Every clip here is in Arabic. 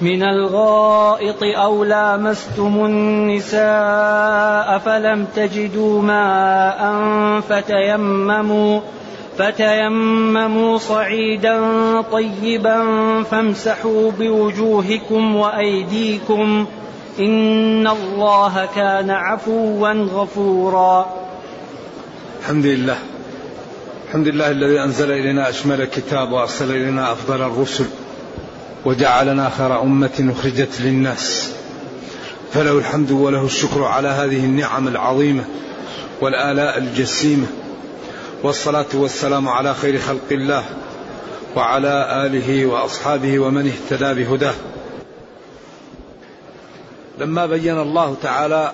من الغائط أو لامستم النساء فلم تجدوا ماء فتيمموا فتيمموا صعيدا طيبا فامسحوا بوجوهكم وأيديكم إن الله كان عفوا غفورا. الحمد لله الحمد لله الذي أنزل إلينا أشمل الكتاب وأرسل إلينا أفضل الرسل. وجعلنا خير أمة أخرجت للناس. فله الحمد وله الشكر على هذه النعم العظيمة والآلاء الجسيمة. والصلاة والسلام على خير خلق الله وعلى آله وأصحابه ومن اهتدى بهداه. لما بين الله تعالى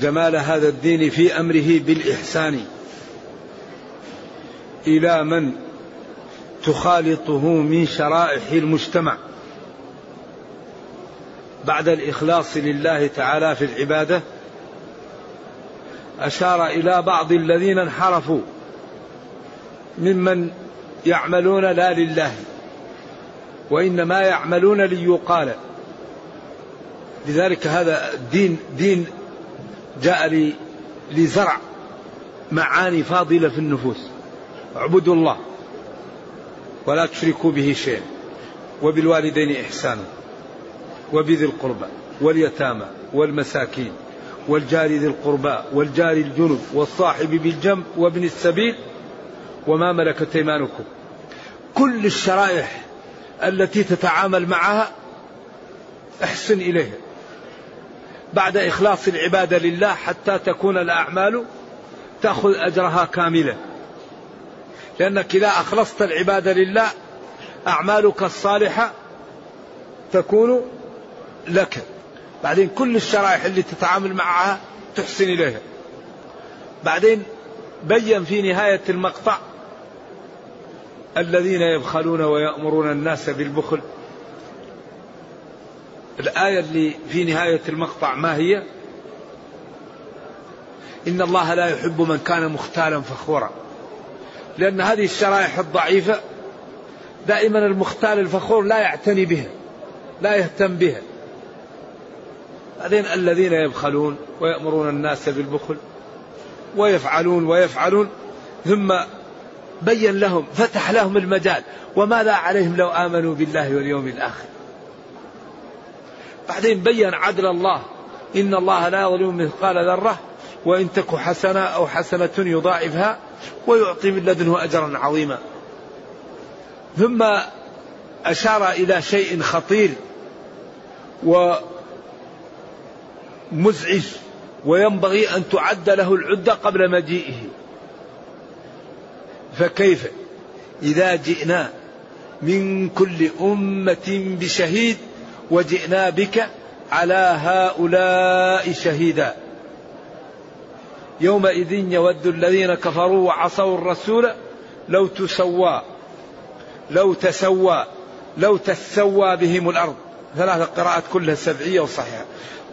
جمال هذا الدين في أمره بالإحسان إلى من تخالطه من شرائح المجتمع بعد الإخلاص لله تعالى في العبادة أشار إلى بعض الذين انحرفوا ممن يعملون لا لله وإنما يعملون ليقال. لذلك هذا دين دين جاء لزرع معاني فاضلة في النفوس. اعبدوا الله. ولا تشركوا به شيئا. وبالوالدين إحسانا. وبذي القربى واليتامى والمساكين. والجار ذي القربى والجار الجنب والصاحب بالجنب وابن السبيل. وما ملكت أيمانكم. كل الشرائح التي تتعامل معها أحسن إليها. بعد إخلاص العبادة لله حتى تكون الأعمال تأخذ أجرها كاملا لأنك إذا أخلصت العبادة لله أعمالك الصالحة تكون لك. بعدين كل الشرائح اللي تتعامل معها تحسن إليها. بعدين بين في نهاية المقطع الذين يبخلون ويأمرون الناس بالبخل. الآية اللي في نهاية المقطع ما هي؟ إن الله لا يحب من كان مختالا فخورا. لأن هذه الشرائح الضعيفة دائما المختال الفخور لا يعتني بها لا يهتم بها. بعدين الذين يبخلون ويأمرون الناس بالبخل ويفعلون ويفعلون ثم بين لهم فتح لهم المجال. وماذا عليهم لو آمنوا بالله واليوم الآخر؟ بعدين بين عدل الله إن الله لا يظلم مثقال ذرة وإن تك حسنة أو حسنة يضاعفها ويعطي من لدنه أجرا عظيما. ثم أشار إلى شيء خطير ومزعج وينبغي أن تعد له العدة قبل مجيئه. فكيف؟ إذا جئنا من كل أمة بشهيد وجئنا بك على هؤلاء شهيدا. يومئذ يود الذين كفروا وعصوا الرسول لو تسوى لو تسوى لو تسوى بهم الأرض. ثلاث قراءات كلها سبعية وصحيحة.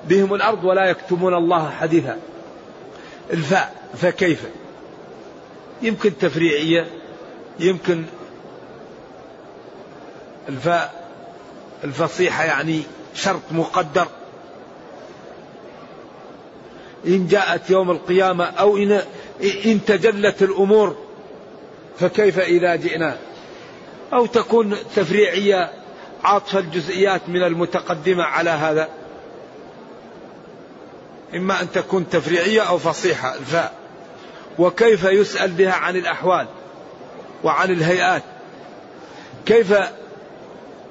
بهم الأرض ولا يكتمون الله حديثا. الفاء فكيف؟ يمكن تفريعية يمكن الفاء الفصيحة يعني شرط مقدر. إن جاءت يوم القيامة أو إن, إن تجلت الأمور فكيف إذا جئنا؟ أو تكون تفريعية عاطفة الجزئيات من المتقدمة على هذا؟ إما أن تكون تفريعية أو فصيحة الفاء وكيف يسأل بها عن الأحوال وعن الهيئات؟ كيف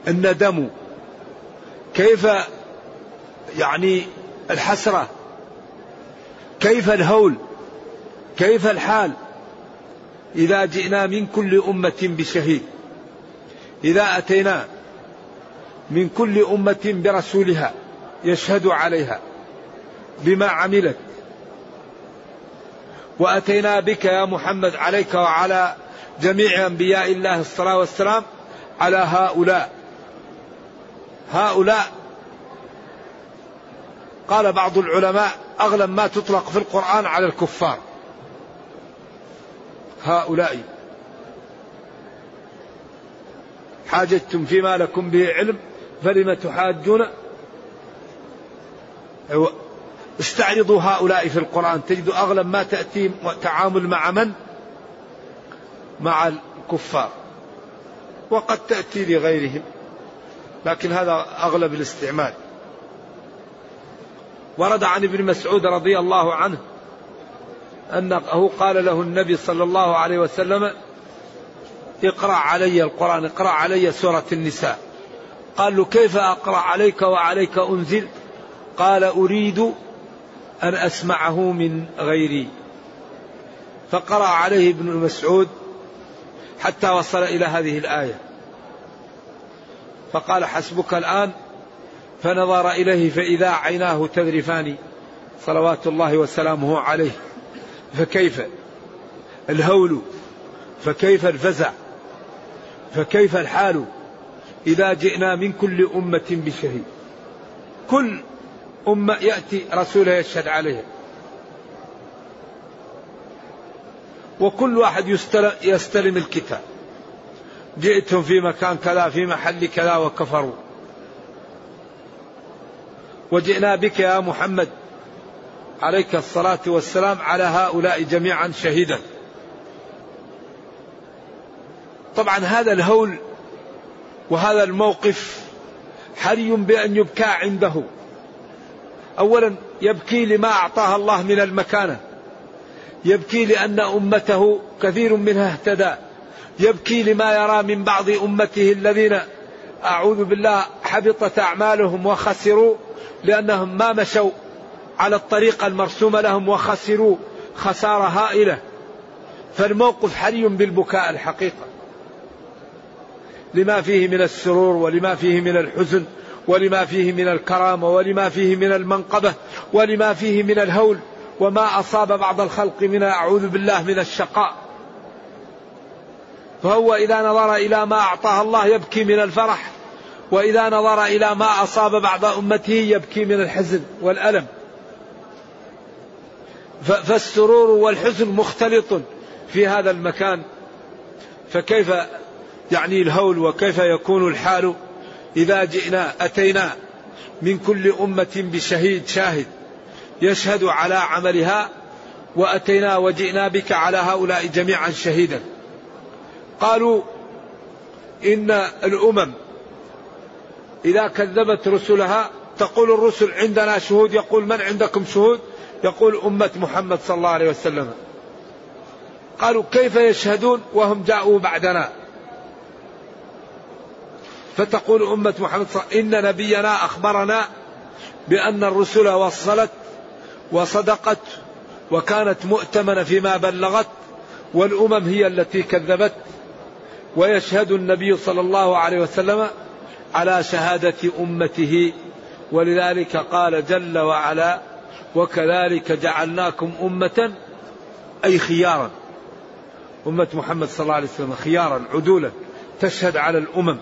الندم؟ كيف يعني الحسرة؟ كيف الهول؟ كيف الحال؟ إذا جئنا من كل أمة بشهيد. إذا أتينا من كل أمة برسولها يشهد عليها بما عملت. وأتينا بك يا محمد عليك وعلى جميع أنبياء الله الصلاة والسلام على هؤلاء. هؤلاء قال بعض العلماء أغلب ما تطلق في القرآن على الكفار. هؤلاء. حاجتم فيما لكم به علم فلم تحاجون؟ أيوة. استعرضوا هؤلاء في القرآن. تجد أغلب ما تأتي تعامل مع من؟ مع الكفار. وقد تأتي لغيرهم. لكن هذا أغلب الاستعمال. ورد عن ابن مسعود رضي الله عنه أنه قال له النبي صلى الله عليه وسلم اقرأ علي القرآن اقرأ علي سورة النساء. قال له كيف أقرأ عليك وعليك أنزل؟ قال أريد أن أسمعه من غيري. فقرأ عليه ابن مسعود حتى وصل إلى هذه الآية. فقال حسبك الآن فنظر إليه فإذا عيناه تذرفان صلوات الله وسلامه عليه. فكيف؟ الهول. فكيف الفزع؟ فكيف الحال؟ إذا جئنا من كل أمة بشهيد. كل أمة يأتي رسولها يشهد عليها. وكل واحد يستلم, الكتاب. جئتم في مكان كذا في محل كذا وكفروا. وجئنا بك يا محمد عليك الصلاة والسلام على هؤلاء جميعا شهيدا. طبعا هذا الهول وهذا الموقف حري بأن يبكى عنده. أولا يبكي لما أعطاها الله من المكانة. يبكي لأن أمته كثير منها اهتدى. يبكي لما يرى من بعض أمته الذين أعوذ بالله حبطت أعمالهم وخسروا لأنهم ما مشوا على الطريقة المرسومة لهم وخسروا خسارة هائلة. فالموقف حري بالبكاء الحقيقة. لما فيه من السرور ولما فيه من الحزن ولما فيه من الكرامة ولما فيه من المنقبة ولما فيه من الهول وما أصاب بعض الخلق من أعوذ بالله من الشقاء. فهو إذا نظر إلى ما أعطاه الله يبكي من الفرح وإذا نظر إلى ما أصاب بعض أمته يبكي من الحزن والألم. فالسرور والحزن مختلط في هذا المكان. فكيف يعني الهول وكيف يكون الحال؟ إذا جئنا أتينا من كل أمة بشهيد شاهد يشهد على عملها وأتينا وجئنا بك على هؤلاء جميعا شهيدا. قالوا إن الأمم إذا كذبت رسلها تقول الرسل عندنا شهود يقول من عندكم شهود؟ يقول أمة محمد صلى الله عليه وسلم. قالوا كيف يشهدون وهم جاءوا بعدنا؟ فتقول أمة محمد صلى الله عليه وسلم إن نبينا أخبرنا بأن الرسل وصلت وصدقت وكانت مؤتمنة فيما بلغت والأمم هي التي كذبت. ويشهد النبي صلى الله عليه وسلم على شهادة أمته. ولذلك قال جل وعلا وكذلك جعلناكم أمة أي خيارا. أمة محمد صلى الله عليه وسلم خيارا عدولا تشهد على الأمم.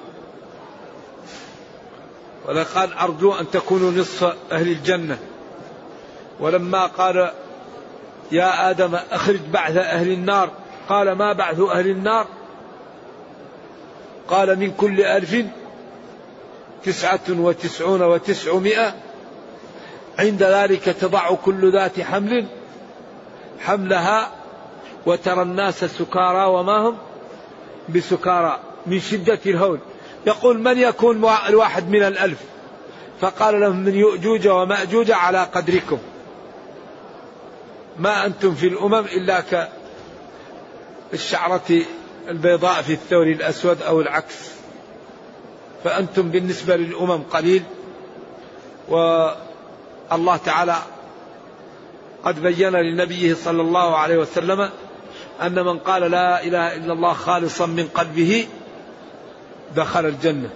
ولقد أرجو أن تكونوا نصف أهل الجنة. ولما قال يا آدم أخرج بعث أهل النار. قال ما بعث أهل النار؟ قال من كل ألف تسعة وتسعون وتسعمائة عند ذلك تضع كل ذات حمل حملها وترى الناس سكارى وما هم بسكارى من شدة الهول. يقول من يكون الواحد من الألف؟ فقال لهم من يؤجوج ومأجوج على قدركم. ما أنتم في الأمم إلا كالشعرة البيضاء في الثور الأسود أو العكس. فأنتم بالنسبة للأمم قليل والله تعالى قد بين لنبيه صلى الله عليه وسلم أن من قال لا إله إلا الله خالصا من قلبه دخل الجنة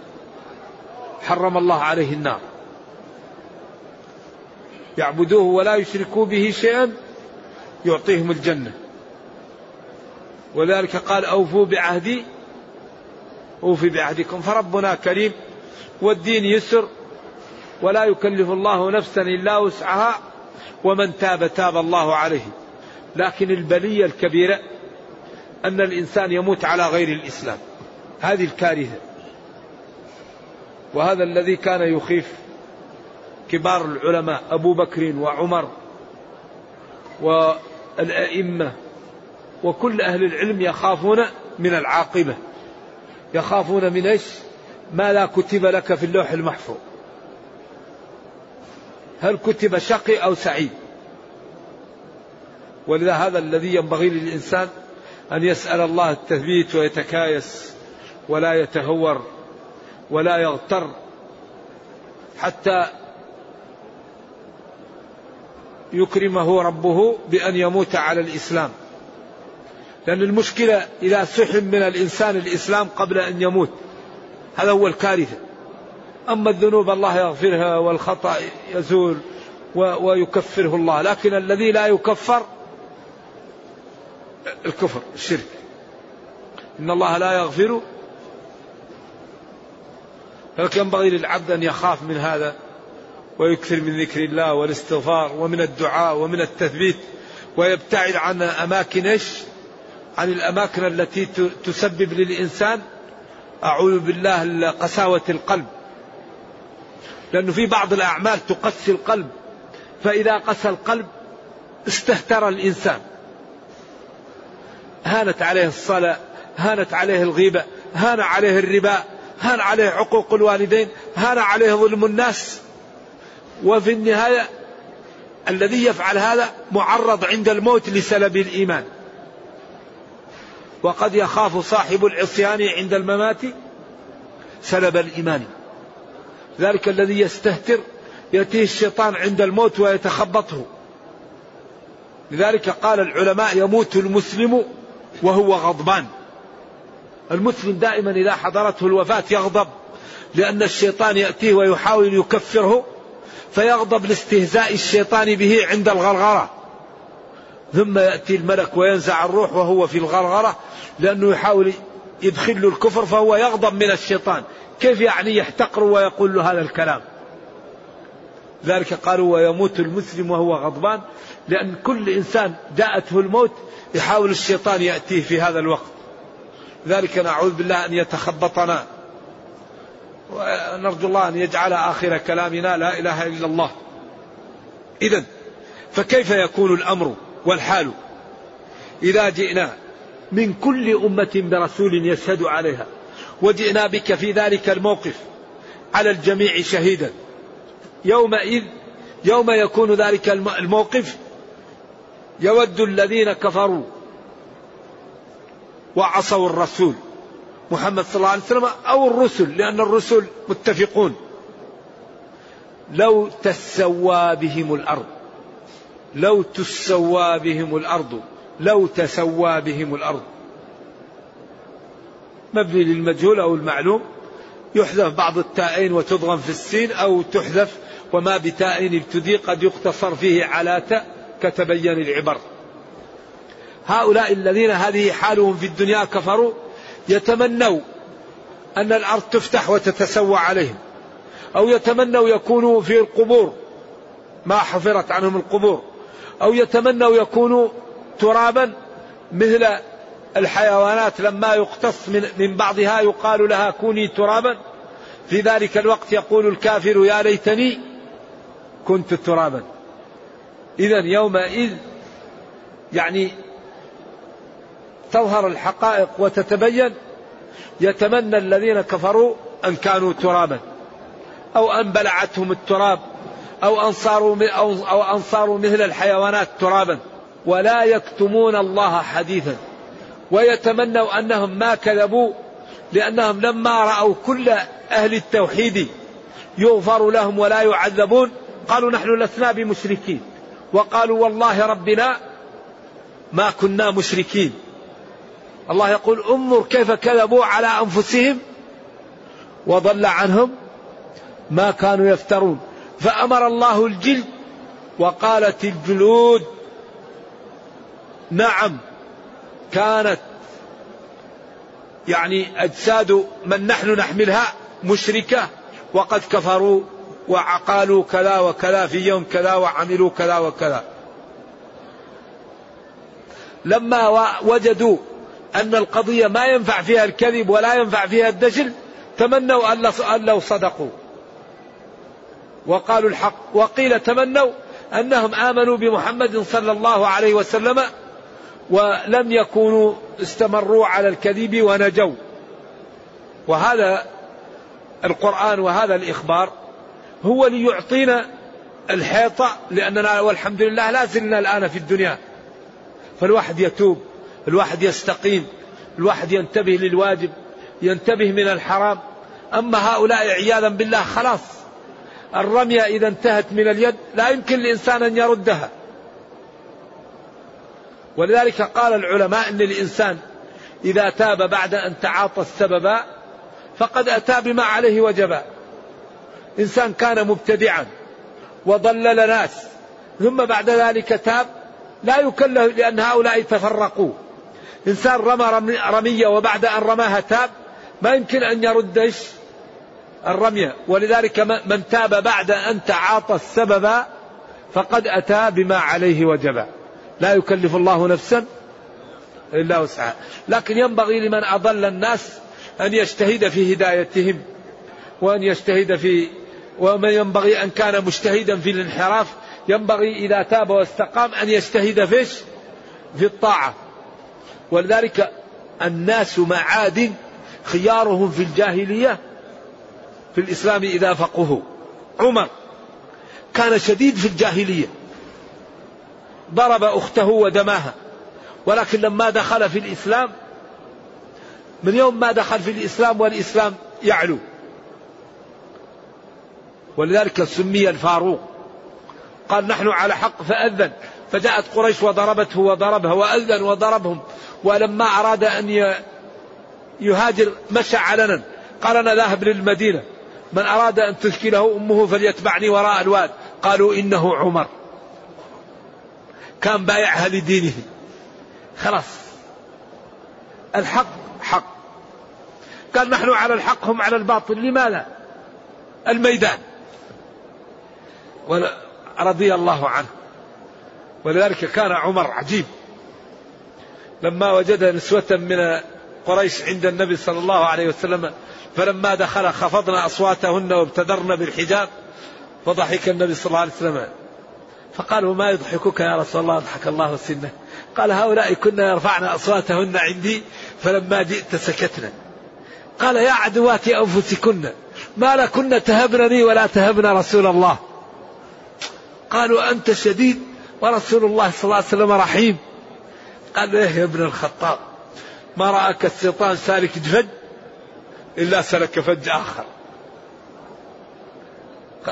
حرم الله عليه النار. يعبدوه ولا يشركوا به شيئا يعطيهم الجنة. ولذلك قال أوفوا بعهدي أوفي بعهدكم. فربنا كريم والدين يسر ولا يكلف الله نفسا إلا وسعها ومن تاب تاب الله عليه. لكن البلية الكبيرة أن الإنسان يموت على غير الإسلام. هذه الكارثة. وهذا الذي كان يخيف كبار العلماء أبو بكر وعمر والأئمة وكل أهل العلم يخافون من العاقبة يخافون من إيش؟ ما لا كتب لك في اللوح المحفوظ. هل كتب شقي أو سعيد؟ ولذا هذا الذي ينبغي للإنسان أن يسأل الله التثبيت ويتكايس ولا يتهور ولا يغتر حتى يكرمه ربه بأن يموت على الإسلام لأن المشكلة إذا سحب من الإنسان الإسلام قبل أن يموت. هذا هو الكارثة. أما الذنوب الله يغفرها والخطأ يزول ويكفره الله. لكن الذي لا يكفر الكفر الشرك. إن الله لا يغفر. فلك ينبغي للعبد أن يخاف من هذا ويكثر من ذكر الله والاستغفار ومن الدعاء ومن التثبيت ويبتعد عن أماكن إيش؟ عن الأماكن التي تسبب للإنسان أعوذ بالله قساوة القلب. لأنه في بعض الأعمال تقسي القلب فإذا قسى القلب استهتر الإنسان. هانت عليه الصلاة هانت عليه الغيبة هان عليه الربا هان عليه عقوق الوالدين هان عليه ظلم الناس. وفي النهاية الذي يفعل هذا معرض عند الموت لسلب الإيمان. وقد يخاف صاحب العصيان عند الممات سلب الإيمان. ذلك الذي يستهتر يأتيه الشيطان عند الموت ويتخبطه. لذلك قال العلماء يموت المسلم وهو غضبان. المسلم دائما إذا حضرته الوفاة يغضب لأن الشيطان يأتيه ويحاول يكفره فيغضب لاستهزاء الشيطان به عند الغرغرة. ثم يأتي الملك وينزع الروح وهو في الغرغرة لأنه يحاول يدخل له الكفر فهو يغضب من الشيطان. كيف يعني يحتقر ويقول له هذا الكلام؟ ذلك قالوا ويموت المسلم وهو غضبان لأن كل إنسان جاءته الموت يحاول الشيطان يأتيه في هذا الوقت. ذلك نعوذ بالله أن يتخبطنا. ونرجو الله أن يجعل آخر كلامنا لا إله إلا الله. إذا فكيف يكون الأمر؟ والحال إذا جئنا من كل أمة برسول يشهد عليها وجئنا بك في ذلك الموقف على الجميع شهيدا. يومئذ يوم يكون ذلك الموقف يود الذين كفروا وعصوا الرسول محمد صلى الله عليه وسلم أو الرسل لأن الرسل متفقون. لو تسوى بهم الأرض لو تسوى بهم الأرض لو تسوى بهم الأرض. مبني للمجهول أو المعلوم. يحذف بعض التائين وتضغم في السين أو تحذف وما بتائين ابتدي قد يقتصر فيه على تاء كتبين العبر. هؤلاء الذين هذه حالهم في الدنيا كفروا يتمنوا أن الأرض تفتح وتتسوى عليهم. أو يتمنوا يكونوا في القبور. ما حفرت عنهم القبور. أو يتمنوا يكونوا ترابا مثل الحيوانات لما يقتص من, بعضها يقال لها كوني ترابا. في ذلك الوقت يقول الكافر يا ليتني كنت ترابا. إذا يومئذ يعني تظهر الحقائق وتتبين يتمنى الذين كفروا أن كانوا ترابا أو أن بلعتهم التراب. أو أن صاروا أو أن صاروا مثل الحيوانات ترابا. ولا يكتمون الله حديثا. ويتمنوا أنهم ما كذبوا لأنهم لما رأوا كل أهل التوحيد يغفر لهم ولا يعذبون قالوا نحن لسنا بمشركين. وقالوا والله ربنا ما كنا مشركين. الله يقول انظر كيف كذبوا على أنفسهم وضل عنهم ما كانوا يفترون. فأمر الله الجلد وقالت الجلود نعم كانت يعني أجساد من نحن نحملها مشركة وقد كفروا وقالوا كذا وكذا في يوم كذا وعملوا كذا وكذا. لما وجدوا أن القضية ما ينفع فيها الكذب ولا ينفع فيها الدجل تمنوا أن لو صدقوا. وقالوا الحق وقيل تمنوا أنهم آمنوا بمحمد صلى الله عليه وسلم ولم يكونوا استمروا على الكذب ونجوا. وهذا القرآن وهذا الإخبار هو ليعطينا الحيطة لأننا والحمد لله لا زلنا الآن في الدنيا. فالواحد يتوب الواحد يستقيم الواحد ينتبه للواجب ينتبه من الحرام. أما هؤلاء عياذا بالله خلاص. الرمية إذا انتهت من اليد لا يمكن لإنسان أن يردها. ولذلك قال العلماء أن الإنسان إذا تاب بعد أن تعاطى السبب فقد أتى بما عليه وجبا إنسان كان مبتدعا وضلل ناس ثم بعد ذلك تاب لا يكلف لأن هؤلاء تفرقوا. إنسان رمى رمية وبعد أن رماها تاب ما يمكن أن يرد الرمية. ولذلك من تاب بعد أن تعاطى السبب فقد أتى بما عليه وجب. لا يكلف الله نفسا إلا وسعها. لكن ينبغي لمن أضل الناس أن يجتهد في هدايتهم وأن يجتهد في ومن ينبغي أن كان مجتهدا في الانحراف. ينبغي إذا تاب واستقام أن يجتهد فيش في الطاعة. ولذلك الناس معادن خيارهم في الجاهلية في الإسلام إذا فقهوا عمر كان شديد في الجاهلية. ضرب أخته ودماها. ولكن لما دخل في الإسلام من يوم ما دخل في الإسلام والإسلام يعلو. ولذلك سمي الفاروق. قال نحن على حق فأذن. فجاءت قريش وضربته وضربها وأذن وضربهم. ولما أراد أن يهاجر مشى علنا. قال أنا ذاهب للمدينة. من أراد أن تشكله أمه فليتبعني وراء الواد. قالوا إنه عمر. كان بايعها لدينه. خلاص. الحق حق. قال نحن على الحق هم على الباطل. لماذا؟ الميدان. رضي الله عنه. ولذلك كان عمر عجيب. لما وجد نسوة من قريش عند النبي صلى الله عليه وسلم فلما دخل خفضنا أصواتهن وابتدرن بالحجاب فضحك النبي صلى الله عليه وسلم. فقالوا ما يضحكك يا رسول الله؟ ضحك الله سنة. قال هؤلاء كنا يرفعن أصواتهن عندي فلما جئت سكتنا. قال يا عدوات أنفسكن ما لكن تهبنني ولا تهبن رسول الله. قالوا أنت شديد ورسول الله صلى الله عليه وسلم رحيم. قال إيه يا ابن الخطاب ما رأك الشيطان سالك جفج إلا سلك فج آخر.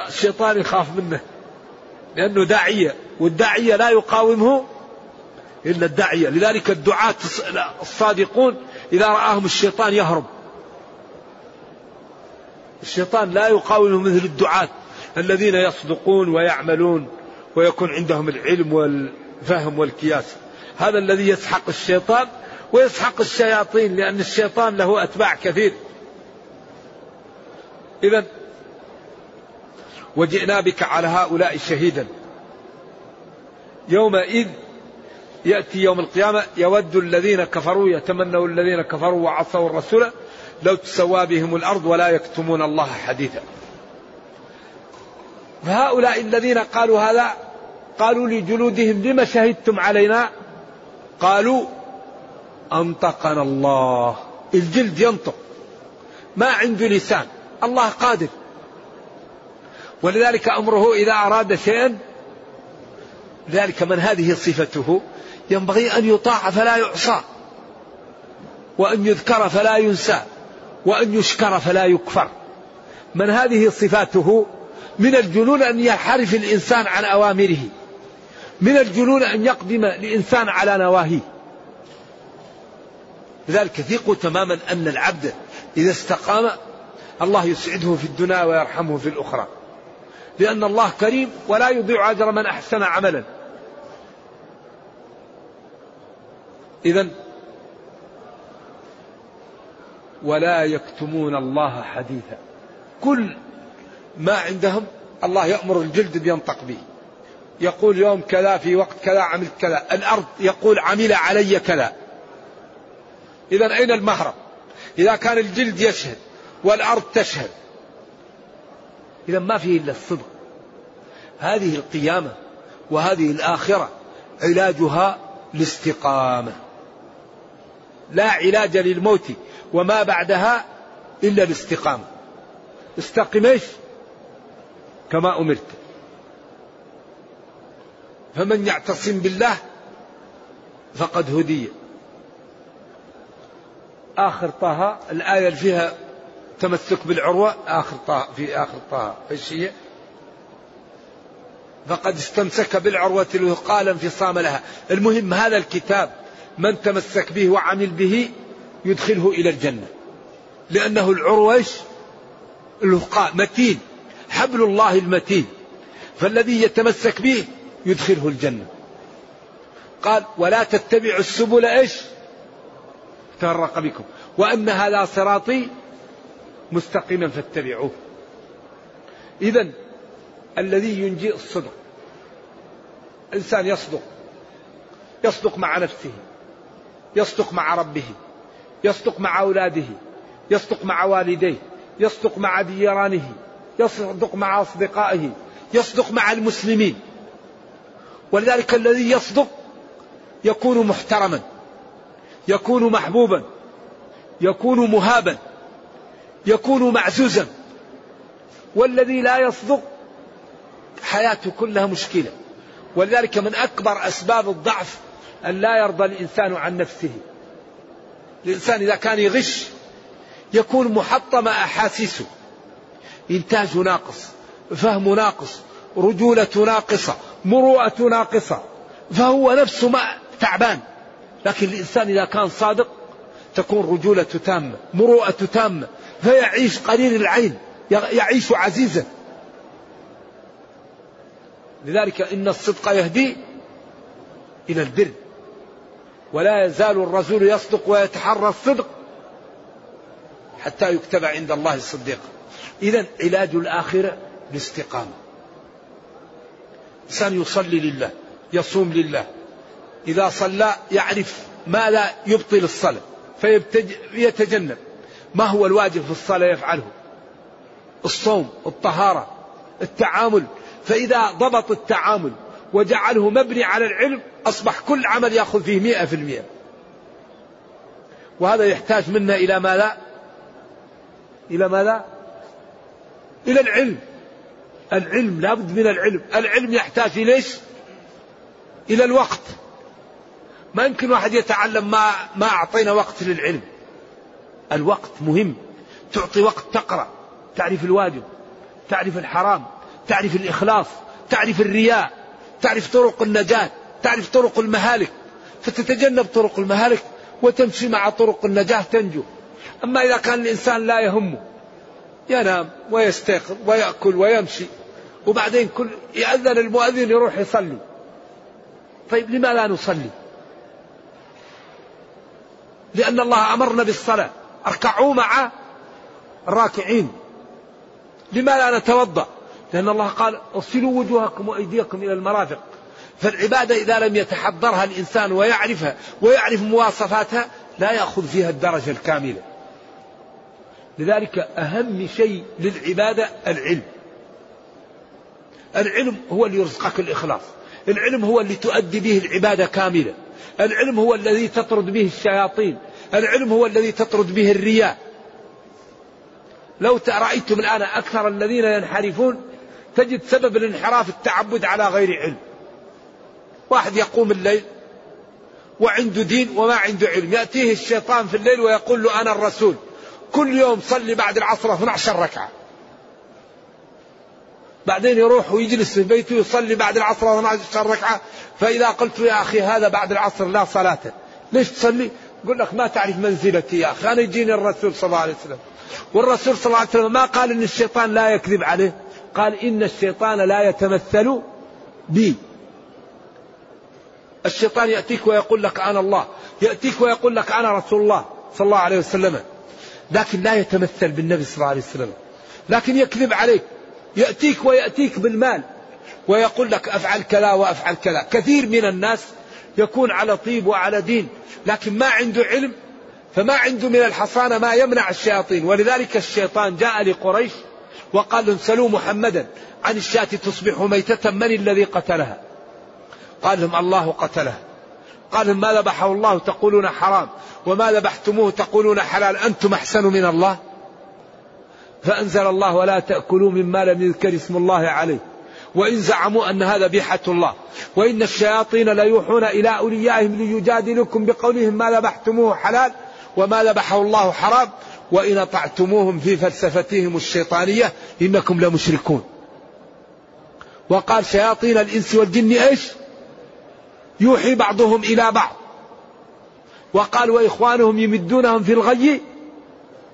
الشيطان يخاف منه. لأنه داعية والداعية لا يقاومه إلا الداعية. لذلك الدعاة الصادقون إذا رآهم الشيطان يهرب. الشيطان لا يقاومه مثل الدعاة الذين يصدقون ويعملون ويكون عندهم العلم والفهم والكياس. هذا الذي يسحق الشيطان ويسحق الشياطين لأن الشيطان له أتباع كثير. إذا وجئنا بك على هؤلاء شهيدا. يومئذ يأتي يوم القيامة يود الذين كفروا يتمنوا الذين كفروا وعصوا الرسول لو تسوى بهم الأرض ولا يكتمون الله حديثا. فهؤلاء الذين قالوا هذا قالوا لجلودهم لم شهدتم علينا؟ قالوا أنطقنا الله. الجلد ينطق. ما عنده لسان. الله قادر. ولذلك أمره إذا أراد شيئا لذلك من هذه صفته ينبغي أن يطاع فلا يعصى وأن يذكر فلا ينسى وأن يشكر فلا يكفر. من هذه صفاته من الجنون أن يحرف الإنسان عن أوامره من الجنون أن يقدم الإنسان على نواهيه. لذلك ثقوا تماما أن العبد إذا استقام الله يسعده في الدنيا ويرحمه في الأخرى. لأن الله كريم ولا يضيع أجر من أحسن عملا. إذا ولا يكتمون الله حديثا. كل ما عندهم الله يأمر الجلد بينطق به. يقول يوم كذا في وقت كذا عملت كذا. الأرض يقول عمل علي كذا. إذا أين المهرب؟ إذا كان الجلد يشهد. والأرض تشهد. إذا ما فيه إلا الصدق. هذه القيامة وهذه الآخرة علاجها الاستقامة. لا علاج للموت وما بعدها إلا الاستقامة. استقم إيش؟ كما أمرت. فمن يعتصم بالله فقد هدي. آخر طه الآية اللي فيها تمسك بالعروة آخر طه في آخر طه إيش هي؟ فقد استمسك بالعروة الوثقى انفصام لها. المهم هذا الكتاب من تمسك به وعمل به يدخله إلى الجنة. لأنه العروة إيش؟ الوثقى متين حبل الله المتين. فالذي يتمسك به يدخله الجنة. قال ولا تتبعوا السبل إيش؟ تفرق بكم. وأن هذا صراطي مستقيما فاتبعوه. إذا الذي ينجي الصدق إنسان يصدق يصدق مع نفسه يصدق مع ربه يصدق مع أولاده يصدق مع والديه يصدق مع جيرانه يصدق مع أصدقائه يصدق مع المسلمين. ولذلك الذي يصدق يكون محترما يكون محبوبا يكون مهابا. يكون معزوزا. والذي لا يصدق حياته كلها مشكلة. ولذلك من أكبر أسباب الضعف أن لا يرضى الإنسان عن نفسه. الإنسان إذا كان يغش يكون محطم أحاسيسه. إنتاج ناقص فهم ناقص رجولة ناقصة مروءة ناقصة فهو نفسه ما تعبان. لكن الإنسان إذا كان صادق تكون رجولة تامة مروءة تامة فيعيش قليل العين يعيش عزيزا. لذلك إن الصدق يهدي إلى البر. ولا يزال الرسول يصدق ويتحرى الصدق حتى يكتب عند الله الصديق. إذا علاج الآخرة الاستقامة. إنسان يصلي لله يصوم لله. إذا صلى يعرف ما لا يبطل الصلاة. فيتجنب ما هو الواجب في الصلاة يفعله؟ الصوم الطهارة التعامل. فإذا ضبط التعامل وجعله مبني على العلم أصبح كل عمل يأخذ فيه مئة في المئة. وهذا يحتاج منا إلى ماذا إلى ماذا إلى العلم. العلم لابد من العلم. العلم يحتاج إليش إلى الوقت. ما يمكن واحد يتعلم ما ما أعطينا وقت للعلم. الوقت مهم. تعطي وقت تقرأ. تعرف الواجب. تعرف الحرام. تعرف الإخلاص. تعرف الرياء. تعرف طرق النجاة. تعرف طرق المهالك. فتتجنب طرق المهالك وتمشي مع طرق النجاة تنجو. أما إذا كان الإنسان لا يهمه ينام ويستيقظ ويأكل ويمشي وبعدين كل يأذن المؤذن يروح يصلي. طيب لما لا نصلي؟ لأن الله أمرنا بالصلاة. اركعوا مع الراكعين. لما لا نتوضأ؟ لأن الله قال اغسلوا وجوهكم وأيديكم إلى المرافق. فالعبادة إذا لم يتحضرها الإنسان ويعرفها ويعرف مواصفاتها لا يأخذ فيها الدرجة الكاملة. لذلك أهم شيء للعبادة العلم. العلم هو اللي يرزقك الإخلاص. العلم هو اللي تؤدي به العبادة كاملة. العلم هو الذي تطرد به الشياطين. العلم هو الذي تطرد به الرياء لو رأيتم الآن أكثر الذين ينحرفون تجد سبب الانحراف التعبد على غير علم. واحد يقوم الليل وعنده دين وما عنده علم. يأتيه الشيطان في الليل ويقول له أنا الرسول. كل يوم صلي بعد العصر 12 ركعة. بعدين يروح ويجلس في بيته يصلي بعد العصر 12 ركعة. فإذا قلت يا أخي هذا بعد العصر لا صلاة. ليش تصلي؟ يقول لك ما تعرف منزلتي يا أخي. أنا يجيني الرسول صلى الله عليه وسلم. والرسول صلى الله عليه وسلم ما قال إن الشيطان لا يكذب عليه. قال إن الشيطان لا يتمثل بي. الشيطان يأتيك ويقول لك أنا الله. يأتيك ويقول لك أنا رسول الله صلى الله عليه وسلم. لكن لا يتمثل بالنبي صلى الله عليه وسلم. لكن يكذب عليك. يأتيك ويأتيك بالمال ويقول لك أفعل كذا وأفعل كذا. كثير من الناس يكون على طيب وعلى دين لكن ما عنده علم فما عنده من الحصانة ما يمنع الشياطين. ولذلك الشيطان جاء لقريش وقال لهم سلوا محمدا عن الشاة تصبح ميتة من الذي قتلها؟ قال لهم الله قتله قال لهم ما ذبحه الله؟ تقولون حرام. وما ذبحتموه؟ تقولون حلال. أنتم أحسن من الله؟ فأنزل الله ولا تأكلوا مما لم يذكر اسم الله عليه. وإن زعموا أن هذا بيحة الله. وإن الشياطين ليوحون إلى أوليائهم ليجادلكم بقولهم ما ذبحتموه حلال وما ذبحه الله حرام. وإن أطعتموهم في فلسفتهم الشيطانية إنكم لمشركون. وقال شياطين الإنس والجن إيش؟ يوحي بعضهم إلى بعض. وقال وإخوانهم يمدونهم في الغي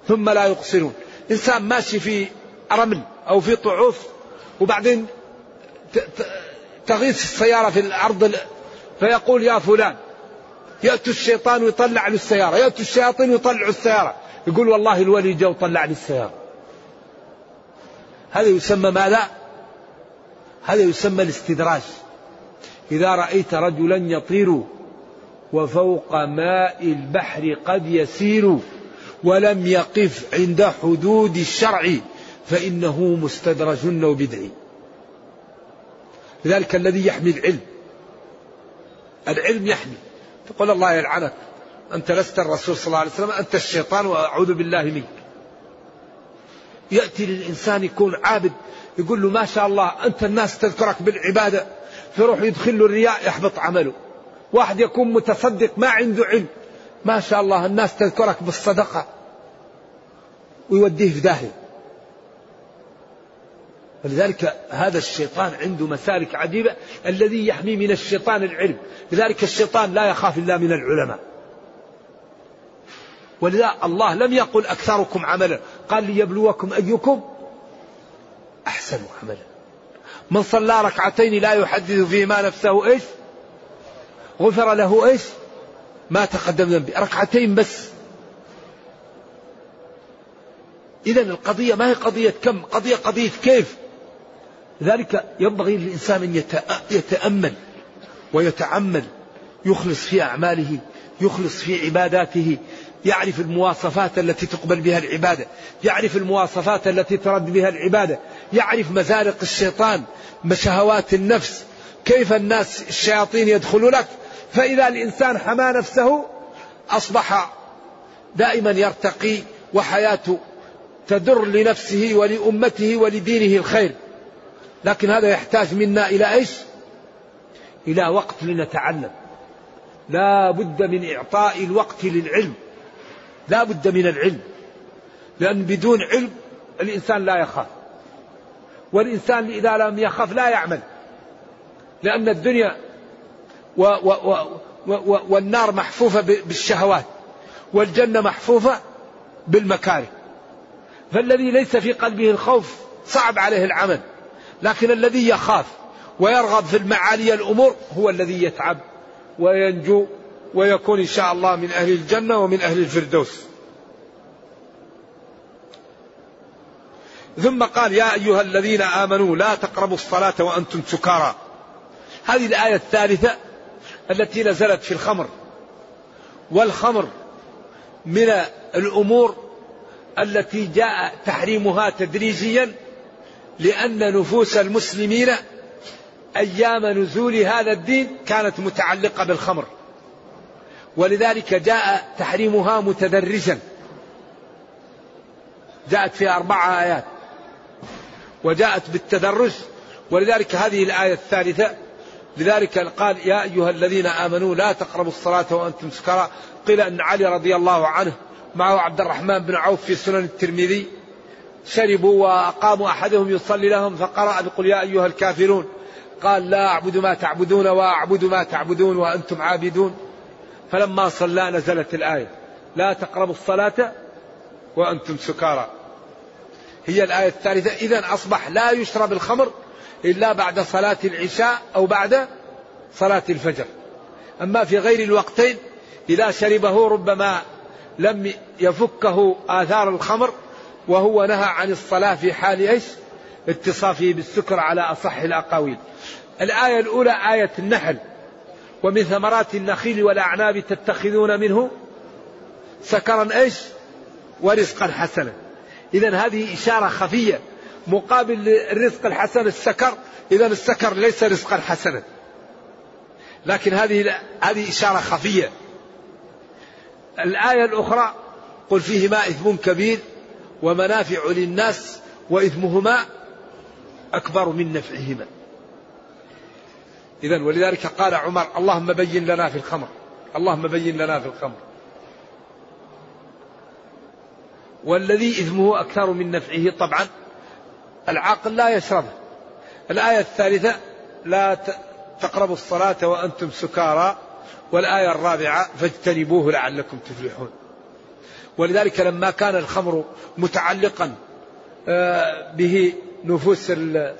ثم لا يقصرون. إنسان ماشي في رمل أو في طعوف وبعدين تغيث السيارة في الأرض فيقول يا فلان يأتي الشيطان ويطلع له السيارة يأتي الشياطين ويطلعوا السيارة. يقول والله الولي جاء وطلع لي السيارة. هذا يسمى ماذا؟ هذا يسمى الاستدراج. إذا رأيت رجلا يطير وفوق ماء البحر قد يسير ولم يقف عند حدود الشرع فإنه مستدرج وبدعي لذلك الذي يحمي العلم. العلم يحمي. تقول الله يلعنك. أنت لست الرسول صلى الله عليه وسلم أنت الشيطان وأعوذ بالله منك. يأتي للإنسان يكون عابد يقول له ما شاء الله أنت الناس تذكرك بالعبادة. فيروح يدخل له الرياء يحبط عمله. واحد يكون متصدق ما عنده علم. ما شاء الله الناس تذكرك بالصدقة. ويوديه في داهية. ولذلك هذا الشيطان عنده مسالك عجيبة الذي يحمي من الشيطان العلم. لذلك الشيطان لا يخاف إلا من العلماء. ولذا الله لم يقل أكثركم عملا. قال ليبلوكم أيكم أحسن عملا. من صلى ركعتين لا يحدث فيهما نفسه إيش؟ غفر له إيش؟ ما تقدم ذنبه ركعتين بس. إذا القضية ما هي قضية كم؟ قضية قضية كيف؟ لذلك ينبغي للإنسان أن يتأمل ويتعمل. يخلص في أعماله يخلص في عباداته يعرف المواصفات التي تقبل بها العبادة يعرف المواصفات التي ترد بها العبادة يعرف مزارق الشيطان شهوات النفس كيف الناس الشياطين يدخلوا لك فإذا الإنسان حمى نفسه أصبح دائما يرتقي وحياته تدر لنفسه ولأمته ولدينه الخير. لكن هذا يحتاج منا إلى إيش؟ إلى وقت لنتعلم. لا بد من إعطاء الوقت للعلم. لا بد من العلم. لأن بدون علم الإنسان لا يخاف. والإنسان إذا لم يخاف لا يعمل. لأن الدنيا و و و و والنار محفوفة بالشهوات والجنة محفوفة بالمكاره. فالذي ليس في قلبه الخوف صعب عليه العمل لكن الذي يخاف ويرغب في المعالي الأمور هو الذي يتعب وينجو ويكون إن شاء الله من أهل الجنة ومن أهل الفردوس. ثم قال يا أيها الذين آمنوا لا تقربوا الصلاة وأنتم سكارى. هذه الآية الثالثة التي نزلت في الخمر. والخمر من الأمور التي جاء تحريمها تدريجيا لأن نفوس المسلمين أيام نزول هذا الدين كانت متعلقة بالخمر. ولذلك جاء تحريمها متدرجا. جاءت في أربع آيات. وجاءت بالتدرج. ولذلك هذه الآية الثالثة لذلك قال يا أيها الذين آمنوا لا تقربوا الصلاة وأنتم سكارى قيل أن علي رضي الله عنه معه عبد الرحمن بن عوف في سنن الترمذي. شربوا وأقاموا أحدهم يصلي لهم فقرأ بقول يا أيها الكافرون. قال لا أعبد ما تعبدون وأعبد ما تعبدون وأنتم عابدون. فلما صلى نزلت الآية لا تقربوا الصلاة وأنتم سكارى. هي الآية الثالثة. إذا أصبح لا يشرب الخمر إلا بعد صلاة العشاء أو بعد صلاة الفجر. أما في غير الوقتين إذا شربه ربما لم يفكه آثار الخمر وهو نهى عن الصلاة في حال إيش؟ اتصافه بالسكر على أصح الأقاويل. الآية الأولى آية النحل. ومن ثمرات النخيل والأعناب تتخذون منه سكرا إيش؟ ورزقا حسنا. إذا هذه إشارة خفية مقابل الرزق الحسن السكر. إذا السكر ليس رزقا حسنا. لكن هذه هذه إشارة خفية. الآية الأخرى قل فيهما إثم كبير ومنافع للناس وإثمهما أكبر من نفعهما. إذا ولذلك قال عمر اللهم بين لنا في الخمر. اللهم بين لنا في الخمر. والذي إثمه أكثر من نفعه طبعا العاقل لا يشربه الآية الثالثة لا تقربوا الصلاة وأنتم سكارى والآية الرابعة فاجتنبوه لعلكم تفلحون. ولذلك لما كان الخمر متعلقا آه، به نفوس آه،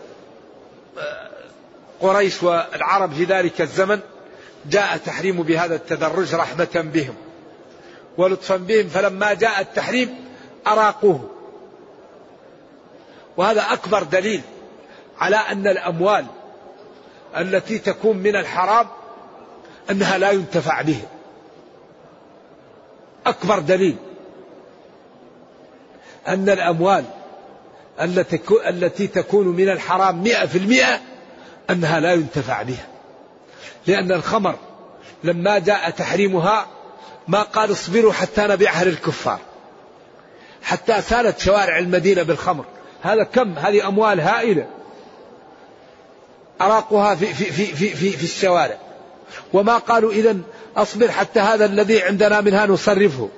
قريش والعرب في ذلك الزمن جاء تحريم بهذا التدرج رحمة بهم. ولطفا بهم فلما جاء التحريم أراقوه. وهذا أكبر دليل على أن الأموال التي تكون من الحرام أنها لا ينتفع بها أكبر دليل أن الأموال التي تكون من الحرام مئة في المئة أنها لا ينتفع بها. لأن الخمر لما جاء تحريمها ما قال اصبروا حتى نبيعها للكفار. حتى سالت شوارع المدينة بالخمر. هذا كم؟ هذه أموال هائلة. أراقها في, في, في, في, في, في الشوارع. وما قالوا إذا أصبر حتى هذا الذي عندنا منها نصرفه.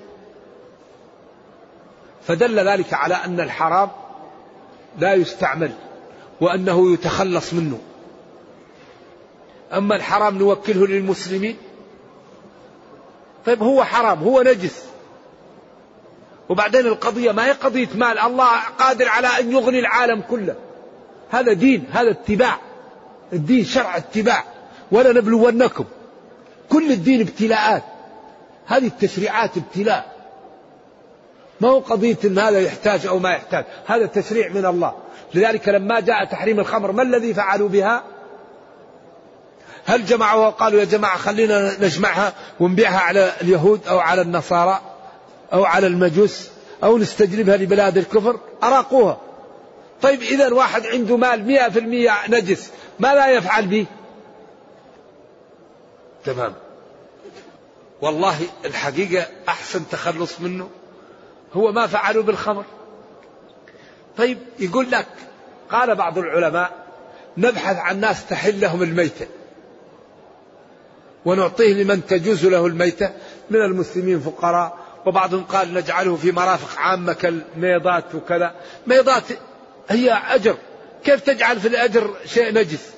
فدل ذلك على أن الحرام لا يستعمل وأنه يتخلص منه. أما الحرام نوكله للمسلمين؟ طيب هو حرام هو نجس. وبعدين القضية ما هي قضية مال. الله قادر على أن يغني العالم كله. هذا دين هذا اتباع. الدين شرع اتباع. ولا نبلونكم كل الدين ابتلاءات. هذه التشريعات ابتلاء. ما هو قضية أن هذا يحتاج أو ما يحتاج. هذا تشريع من الله. لذلك لما جاء تحريم الخمر ما الذي فعلوا بها؟ هل جمعوا وقالوا يا جماعة خلينا نجمعها ونبيعها على اليهود أو على النصارى. أو على المجوس أو نستجلبها لبلاد الكفر؟ أراقوها. طيب إذا واحد عنده مال مئة في المئة نجس ما لا يفعل به؟ تمام. والله الحقيقة أحسن تخلص منه هو ما فعلوا بالخمر. طيب يقول لك قال بعض العلماء نبحث عن ناس تحل لهم الميتة. ونعطيه لمن تجوز له الميتة من المسلمين فقراء وبعضهم قال نجعله في مرافق عامة كالميضات وكذا. ميضات هي أجر. كيف تجعل في الأجر شيء نجس؟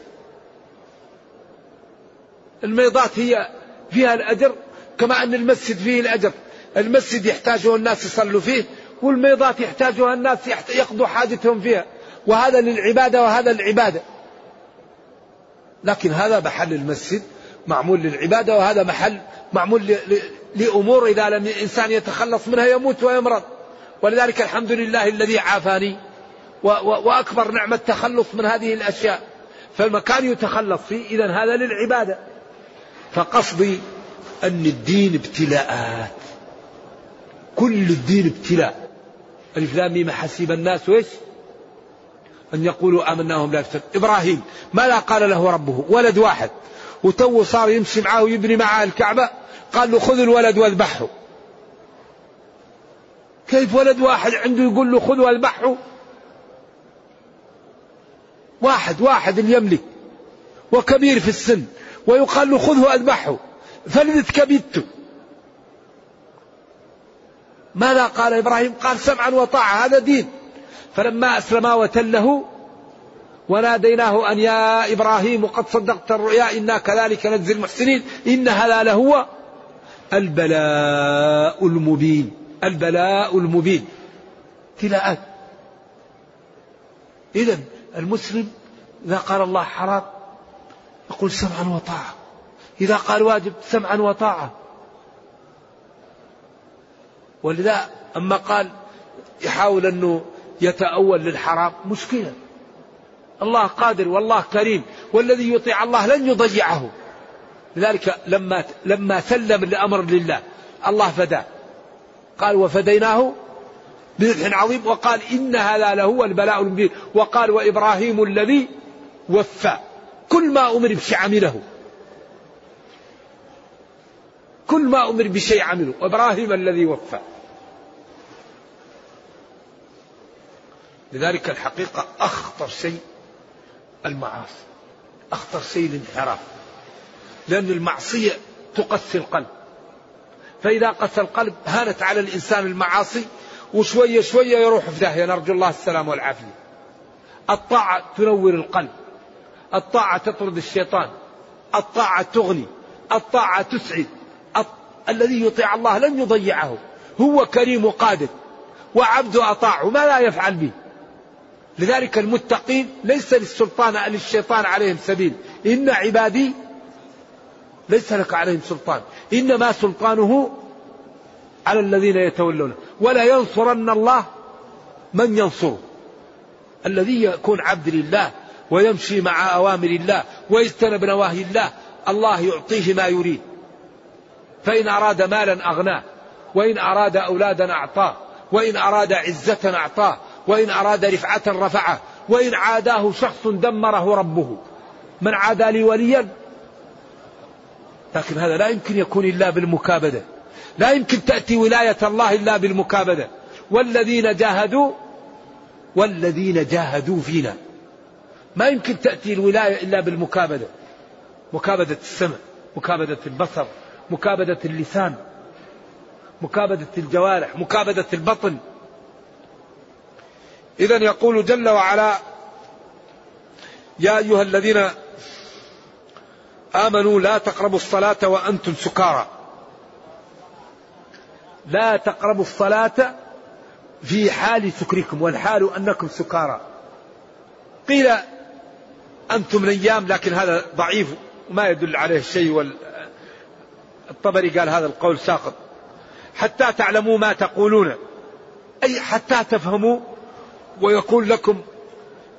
الميضات هي فيها الأجر كما أن المسجد فيه الأجر. المسجد يحتاجه الناس يصلوا فيه والميضات يحتاجها الناس يقضوا حاجتهم فيها. وهذا للعبادة وهذا للعبادة. لكن هذا محل المسجد معمول للعبادة وهذا محل معمول لأمور إذا لم الإنسان يتخلص منها يموت ويمرض. ولذلك الحمد لله الذي عافاني وأكبر نعمة تخلص من هذه الأشياء. فالمكان يتخلص فيه إذا هذا للعبادة. فقصدي أن الدين ابتلاءات. كل الدين ابتلاء. ألف لام حسب الناس وإيش؟ أن يقولوا آمنا وهم لا يفتن إبراهيم ماذا قال له ربه؟ ولد واحد. وتو صار يمشي معه ويبني معه الكعبة. قال له خذ الولد واذبحه. كيف ولد واحد عنده يقول له خذ واذبحه؟ واحد واحد يملك وكبير في السن ويقال له خذه أذبحه فلذت كبدت ماذا قال إبراهيم؟ قال سمعا وطاعة هذا دين. فلما أسلما وتله وناديناه أن يا إبراهيم قد صدقت الرؤيا إنا كذلك نجزي المحسنين إن هذا لهو البلاء المبين البلاء المبين. ابتلاءات إذا المسلم إذا قال الله حرام يقول سمعا وطاعة. إذا قال واجب سمعا وطاعة. ولذا أما قال يحاول أنه يتأول للحرام مشكلة. الله قادر والله كريم والذي يطيع الله لن يضيعه. لذلك لما لما سلم الأمر لله الله فداه قال وفديناه بذبح عظيم. وقال إن هذا لهو البلاء المبين. وقال وإبراهيم الذي وفى. كل ما أمر بشيء عمله. كل ما أمر بشيء عمله. وابراهيم الذي وفى. لذلك الحقيقة أخطر شيء المعاصي. أخطر شيء الانحراف. لأن المعصية تقسي القلب. فإذا قسى القلب هانت على الإنسان المعاصي وشوية شوية يروح في داهية. نرجو الله السلام والعافية. الطاعة تنور القلب. الطاعة تطرد الشيطان. الطاعة تغني. الطاعة تسعد. الذي يطيع الله لن يضيعه. هو كريم قادر. وعبد أطاعه ما لا يفعل به. لذلك المتقين ليس للسلطان للشيطان عليهم سبيل. إن عبادي ليس لك عليهم سلطان. إنما سلطانه على الذين يتولونه. ولا ينصرن الله من ينصره. الذي يكون عبد لله ويمشي مع أوامر الله ويجتنب نواهي الله الله يعطيه ما يريد. فإن أراد مالا أغناه وإن أراد أولادا أعطاه وإن أراد عزة أعطاه وإن أراد رفعة رفعه وإن عاداه شخص دمره ربه. من عادى لي وليا؟ لكن هذا لا يمكن يكون إلا بالمكابدة. لا يمكن تأتي ولاية الله إلا بالمكابدة. والذين جاهدوا والذين جاهدوا فينا. ما يمكن تأتي الولاية إلا بالمكابدة. مكابدة السمع مكابدة البصر مكابدة اللسان مكابدة الجوارح مكابدة البطن. إذا يقول جل وعلا يا أيها الذين آمنوا لا تقربوا الصلاة وأنتم سكارى. لا تقربوا الصلاة في حال سكركم والحال أنكم سكارى. قيل أنتم الأيام لكن هذا ضعيف وما يدل عليه شيء الطبري قال هذا القول ساقط. حتى تعلموا ما تقولون. أي حتى تفهموا ويكون لكم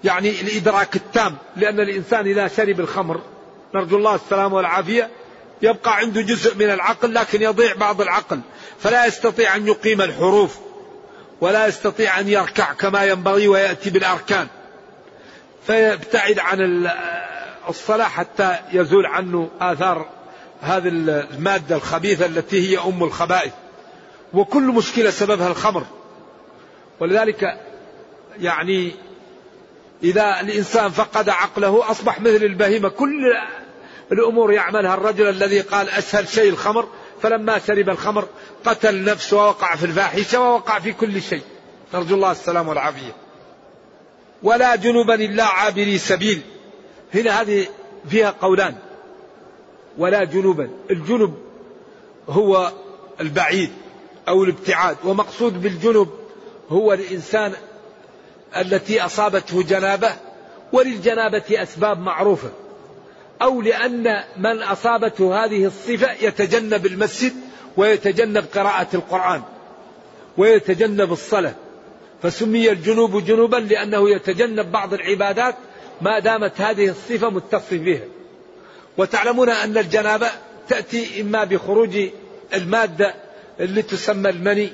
يعني الإدراك التام لأن الإنسان إذا شرب الخمر نرجو الله السلامة والعافية يبقى عنده جزء من العقل لكن يضيع بعض العقل. فلا يستطيع أن يقيم الحروف ولا يستطيع أن يركع كما ينبغي ويأتي بالأركان. فيبتعد عن الصلاة حتى يزول عنه آثار هذه المادة الخبيثة التي هي أم الخبائث. وكل مشكلة سببها الخمر. ولذلك يعني إذا الإنسان فقد عقله أصبح مثل البهيمة. كل الأمور يعملها. الرجل الذي قال أسهل شيء الخمر فلما شرب الخمر قتل نفسه ووقع في الفاحشة ووقع في كل شيء. نرجو الله السلام والعافية. ولا جنبا إلا عابري سبيل. هنا هذه فيها قولان. ولا جنوبا. الجنب هو البعيد أو الابتعاد. ومقصود بالجنب هو الإنسان التي أصابته جنابة وللجنابة أسباب معروفة. أو لأن من أصابته هذه الصفة يتجنب المسجد ويتجنب قراءة القرآن ويتجنب الصلاة. فسمي الجنوب جنوبا لأنه يتجنب بعض العبادات ما دامت هذه الصفة متصف بها. وتعلمون أن الجنابة تأتي إما بخروج المادة اللي تسمى المني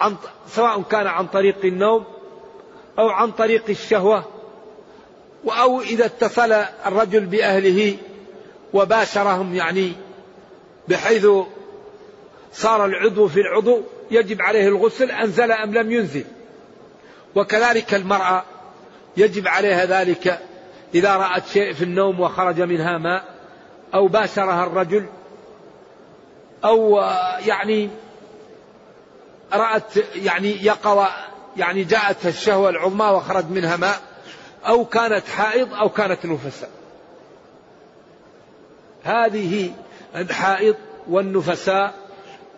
عن سواء كان عن طريق النوم أو عن طريق الشهوة أو إذا اتصل الرجل بأهله وباشرهم يعني بحيث صار العضو في العضو يجب عليه الغسل أنزل أم لم ينزل. وكذلك المرأة يجب عليها ذلك إذا رأت شيء في النوم وخرج منها ماء أو باشرها الرجل أو يعني رأت يعني يقظ يعني جاءت الشهوة العظمى وخرج منها ماء أو كانت حائض أو كانت نفساء. هذه الحائض والنفساء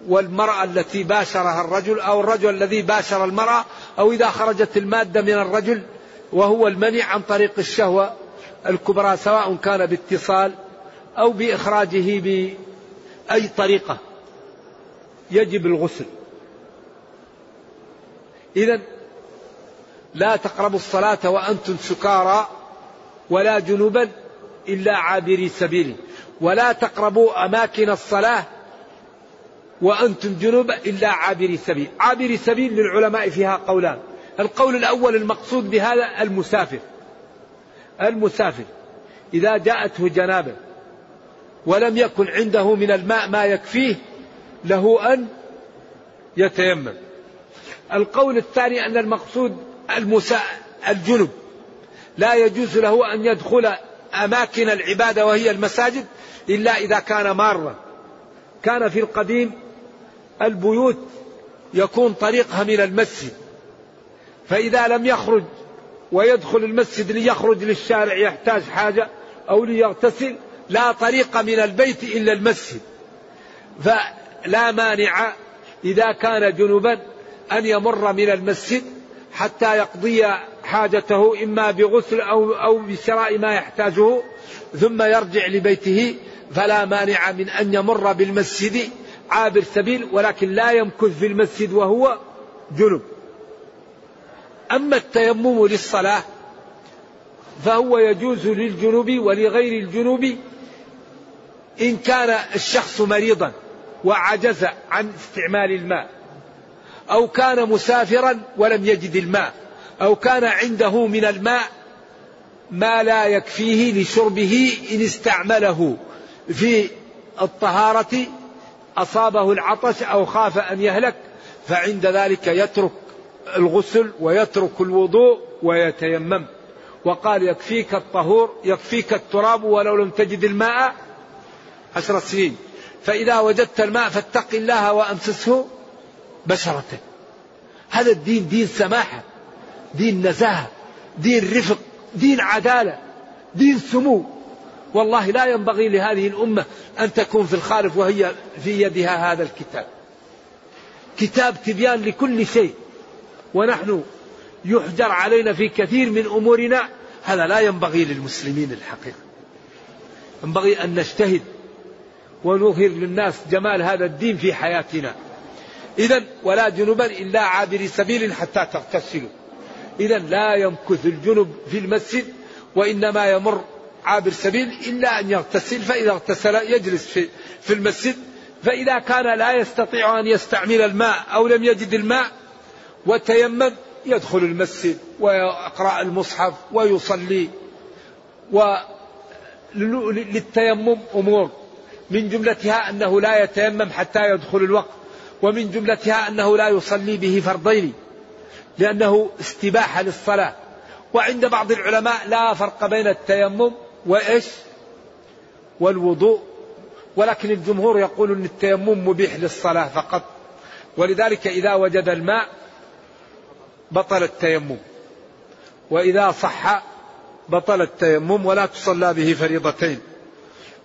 والمرأة التي باشرها الرجل أو الرجل الذي باشر المرأة أو إذا خرجت المادة من الرجل وهو المنع عن طريق الشهوة الكبرى سواء كان باتصال أو بإخراجه بأي طريقة. يجب الغسل. إذا لا تقربوا الصلاة وأنتم سكارى ولا جنوبا إلا عابري سبيل. ولا تقربوا أماكن الصلاة وأنتم جنوب إلا عابري سبيل. عابري سبيل للعلماء فيها قولان. القول الأول المقصود بهذا المسافر. المسافر. إذا جاءته جنابة ولم يكن عنده من الماء ما يكفيه له أن يتيمم. القول الثاني أن المقصود المسا... الجنب لا يجوز له أن يدخل أماكن العبادة وهي المساجد إلا إذا كان مارا. كان في القديم البيوت يكون طريقها من المسجد. فإذا لم يخرج ويدخل المسجد ليخرج للشارع يحتاج حاجة أو ليغتسل لا طريق من البيت إلا المسجد. فلا مانع إذا كان جنبا أن يمر من المسجد حتى يقضي حاجته إما بغسل أو, أو بشراء ما يحتاجه ثم يرجع لبيته. فلا مانع من أن يمر بالمسجد عابر سبيل ولكن لا يمكث في المسجد وهو جنب. أما التيمم للصلاة فهو يجوز للجنوب ولغير الجنوب إن كان الشخص مريضا وعجز عن استعمال الماء. أو كان مسافرا ولم يجد الماء أو كان عنده من الماء ما لا يكفيه لشربه إن استعمله. في الطهارة أصابه العطش أو خاف أن يهلك فعند ذلك يترك الغسل ويترك الوضوء ويتيمم. وقال يكفيك الطهور يكفيك التراب ولو لم تجد الماء عشر سنين. فإذا وجدت الماء فاتق الله وأمسسه بشرته. هذا الدين دين سماحة دين نزاهة دين رفق دين عدالة دين سمو. والله لا ينبغي لهذه الأمة أن تكون في الخالف وهي في يدها هذا الكتاب. كتاب تبيان لكل شيء. ونحن يحجر علينا في كثير من أمورنا. هذا لا ينبغي للمسلمين الحقيقة. ينبغي أن نجتهد ونظهر للناس جمال هذا الدين في حياتنا. إذا ولا جنبا إلا عابر سبيل حتى تغتسلوا. إذا لا يمكث الجنب في المسجد وإنما يمر عابر سبيل إلا أن يغتسل فإذا اغتسل يجلس في, في المسجد. فإذا كان لا يستطيع أن يستعمل الماء أو لم يجد الماء وتيمم يدخل المسجد ويقرأ المصحف ويصلي. وللتيمم أمور. من جملتها أنه لا يتيمم حتى يدخل الوقت. ومن جملتها أنه لا يصلي به فرضين لأنه استباحة للصلاة. وعند بعض العلماء لا فرق بين التيمم وإيش؟ والوضوء. ولكن الجمهور يقول أن التيمم مبيح للصلاة فقط. ولذلك إذا وجد الماء بطل التيمم. وإذا صح بطل التيمم ولا تصلى به فريضتين.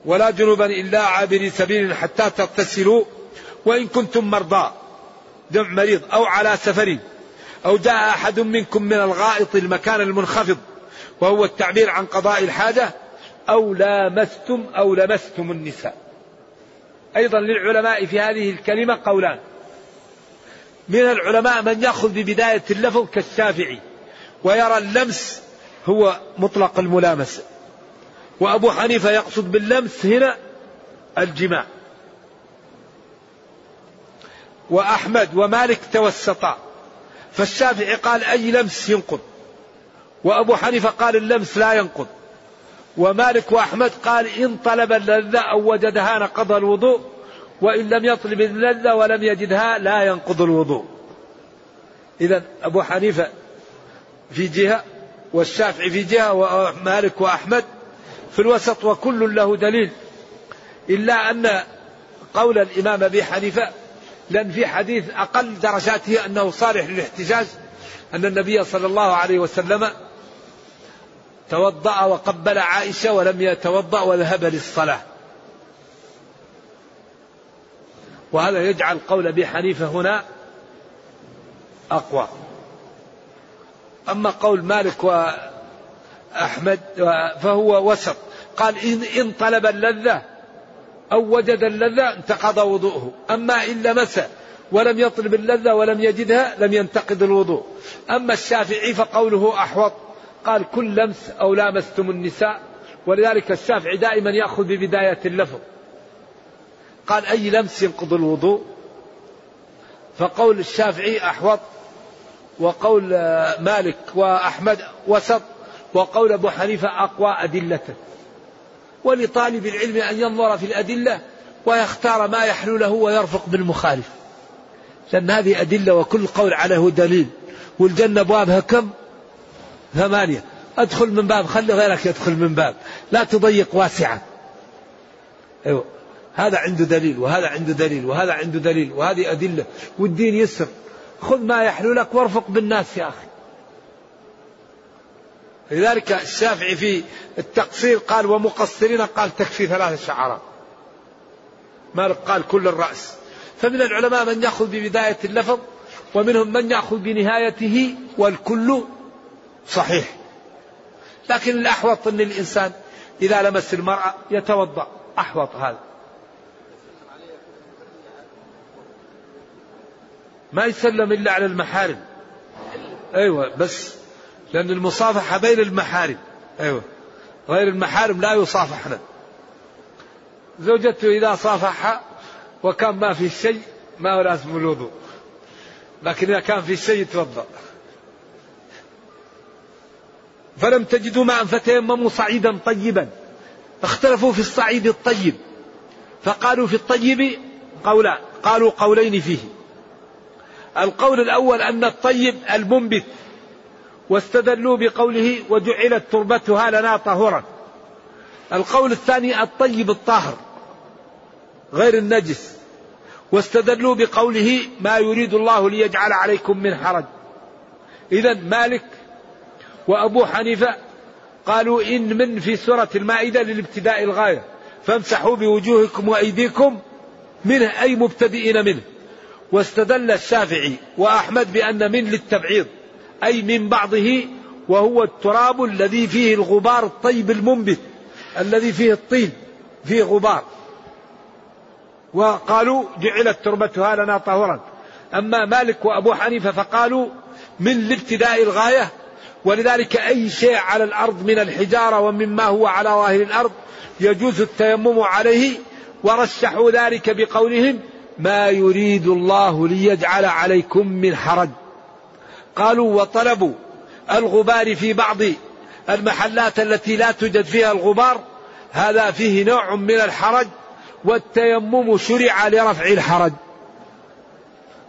ولا جنوبا إلا عابري سبيل حتى تغتسلوا وإن كنتم مرضى جمع مريض أو على سفر أو جاء أحد منكم من الغائط المكان المنخفض وهو التعبير عن قضاء الحاجة أو لامستم أو لمستم النساء. أيضا للعلماء في هذه الكلمة قولان. من العلماء من يأخذ ببداية اللفظ كالشافعي ويرى اللمس هو مطلق الملامسة. وأبو حنيفة يقصد باللمس هنا الجماع. وأحمد ومالك توسطا. فالشافعي قال أي لمس ينقض. وأبو حنيفة قال اللمس لا ينقض. ومالك وأحمد قال إن طلب اللذة أو وجدها نقض الوضوء وإن لم يطلب اللذة ولم يجدها لا ينقض الوضوء. إذا أبو حنيفة في جهة والشافعي في جهة ومالك وأحمد في الوسط وكل له دليل. إلا أن قول الإمام أبي حنيفة لأن في حديث أقل درجاته أنه صالح للاحتجاج أن النبي صلى الله عليه وسلم توضأ وقبل عائشة ولم يتوضأ وذهب للصلاة. وهذا يجعل قول أبي حنيفة هنا أقوى. أما قول مالك وأحمد فهو وسط. قال إن, إن طلب اللذة أو وجد اللذة انتقض وضوءه. أما إن لمس ولم يطلب اللذة ولم يجدها لم ينتقض الوضوء. أما الشافعي فقوله أحوط. قال كل لمس أو لامستم النساء. ولذلك الشافعي دائما يأخذ ببداية اللفظ. قال أي لمس ينقض الوضوء؟ فقول الشافعي أحوط وقول مالك وأحمد وسط وقول أبو حنيفة أقوى أدلة. ولطالب العلم أن ينظر في الأدلة ويختار ما يحلو له ويرفق بالمخالف. لأن هذه أدلة وكل قول عليه دليل. والجنة أبوابها كم؟ ثمانية. أدخل من باب خلي غيرك يدخل من باب. لا تضيق واسعة. أيوة. هذا عنده دليل وهذا عنده دليل وهذا عنده دليل وهذه أدلة. والدين يسر. خذ ما يحلو لك وارفق بالناس يا أخي. لذلك الشافعي في التقصير قال ومقصرين قال تكفي ثلاث شعرات. مالك قال كل الرأس. فمن العلماء من يأخذ ببداية اللفظ ومنهم من يأخذ بنهايته والكل صحيح. لكن الأحوط أن الإنسان إذا لمس المرأة يتوضأ. أحوط هذا. ما يسلم إلا على المحارم. أيوة بس لأن المصافحة بين المحارم. أيوة. غير المحارم لا يصافحنا زوجته إذا صافحها وكان ما في شيء ما هو لازم الوضوء. لكن إذا كان في شيء يتوضأ. فلم تجدوا ماء فتيمموا صعيدا طيبا. اختلفوا في الصعيد الطيب. فقالوا في الطيب قولان قالوا قولين فيه. القول الأول أن الطيب المنبت. واستدلوا بقوله وجعلت تربتها لنا طهورا القول الثاني الطيب الطاهر غير النجس. واستدلوا بقوله ما يريد الله ليجعل عليكم من حرج. إذا مالك وأبو حنيفة قالوا إن من في سورة المائدة للابتداء الغاية. فامسحوا بوجوهكم وأيديكم منه أي مبتدئين منه. واستدل الشافعي وأحمد بأن من للتبعيض. أي من بعضه وهو التراب الذي فيه الغبار الطيب المنبت الذي فيه الطين فيه غبار. وقالوا جعلت تربتها لنا طهورا. أما مالك وأبو حنيفة فقالوا من الابتداء الغاية ولذلك أي شيء على الأرض من الحجارة ومما هو على ظاهر الأرض يجوز التيمم عليه ورشحوا ذلك بقولهم ما يريد الله ليجعل عليكم من حرج. قالوا وطلبوا الغبار في بعض المحلات التي لا توجد فيها الغبار. هذا فيه نوع من الحرج والتيمم شرع لرفع الحرج.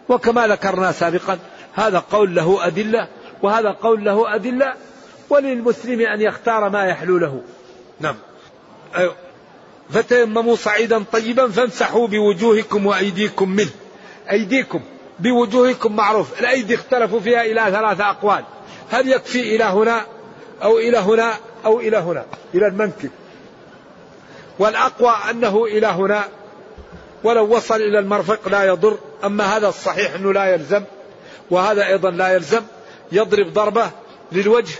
وكما ذكرنا سابقا هذا قول له أدلة وهذا قول له أدلة وللمسلم أن يختار ما يحلو له. نعم. أيوه. فتيمموا صعيدا طيبا فامسحوا بوجوهكم وأيديكم منه. أيديكم. بوجوهكم معروف. الأيدي اختلفوا فيها إلى ثلاثة أقوال. هل يكفي إلى هنا أو إلى هنا أو إلى هنا؟ إلى المنكب. والأقوى أنه إلى هنا. ولو وصل إلى المرفق لا يضر. أما هذا الصحيح أنه لا يلزم. وهذا أيضا لا يلزم. يضرب ضربة للوجه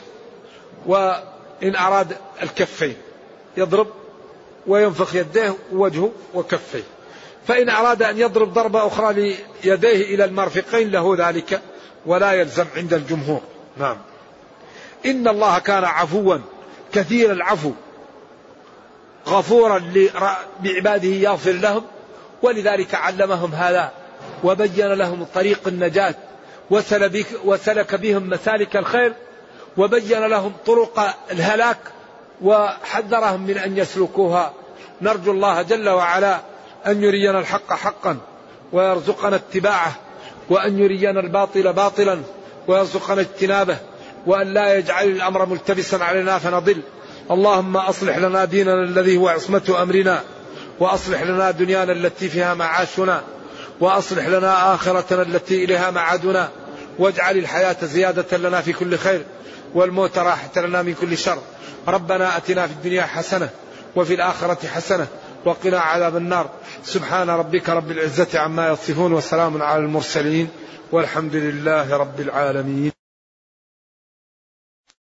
وإن أراد الكفين. يضرب وينفخ يديه ووجهه وكفيه. فإن أراد أن يضرب ضربة أخرى ليديه إلى المرفقين له ذلك ولا يلزم عند الجمهور. نعم. إن الله كان عفوا كثير العفو غفورا بعباده يغفر لهم ولذلك علمهم هذا وبين لهم طريق النجاة وسلك بهم مسالك الخير وبين لهم طرق الهلاك وحذرهم من أن يسلكوها. نرجو الله جل وعلا أن يرينا الحق حقا ويرزقنا اتباعه وأن يرينا الباطل باطلا ويرزقنا اجتنابه وأن لا يجعل الأمر ملتبسا علينا فنضل. اللهم أصلح لنا ديننا الذي هو عصمة أمرنا وأصلح لنا دنيانا التي فيها معاشنا وأصلح لنا آخرتنا التي إليها معادنا. واجعل الحياة زيادة لنا في كل خير والموت راحة لنا من كل شر. ربنا أتنا في الدنيا حسنة وفي الآخرة حسنة وقنا عذاب النار. سبحان ربك رب العزة عما يصفون وسلام على المرسلين والحمد لله رب العالمين.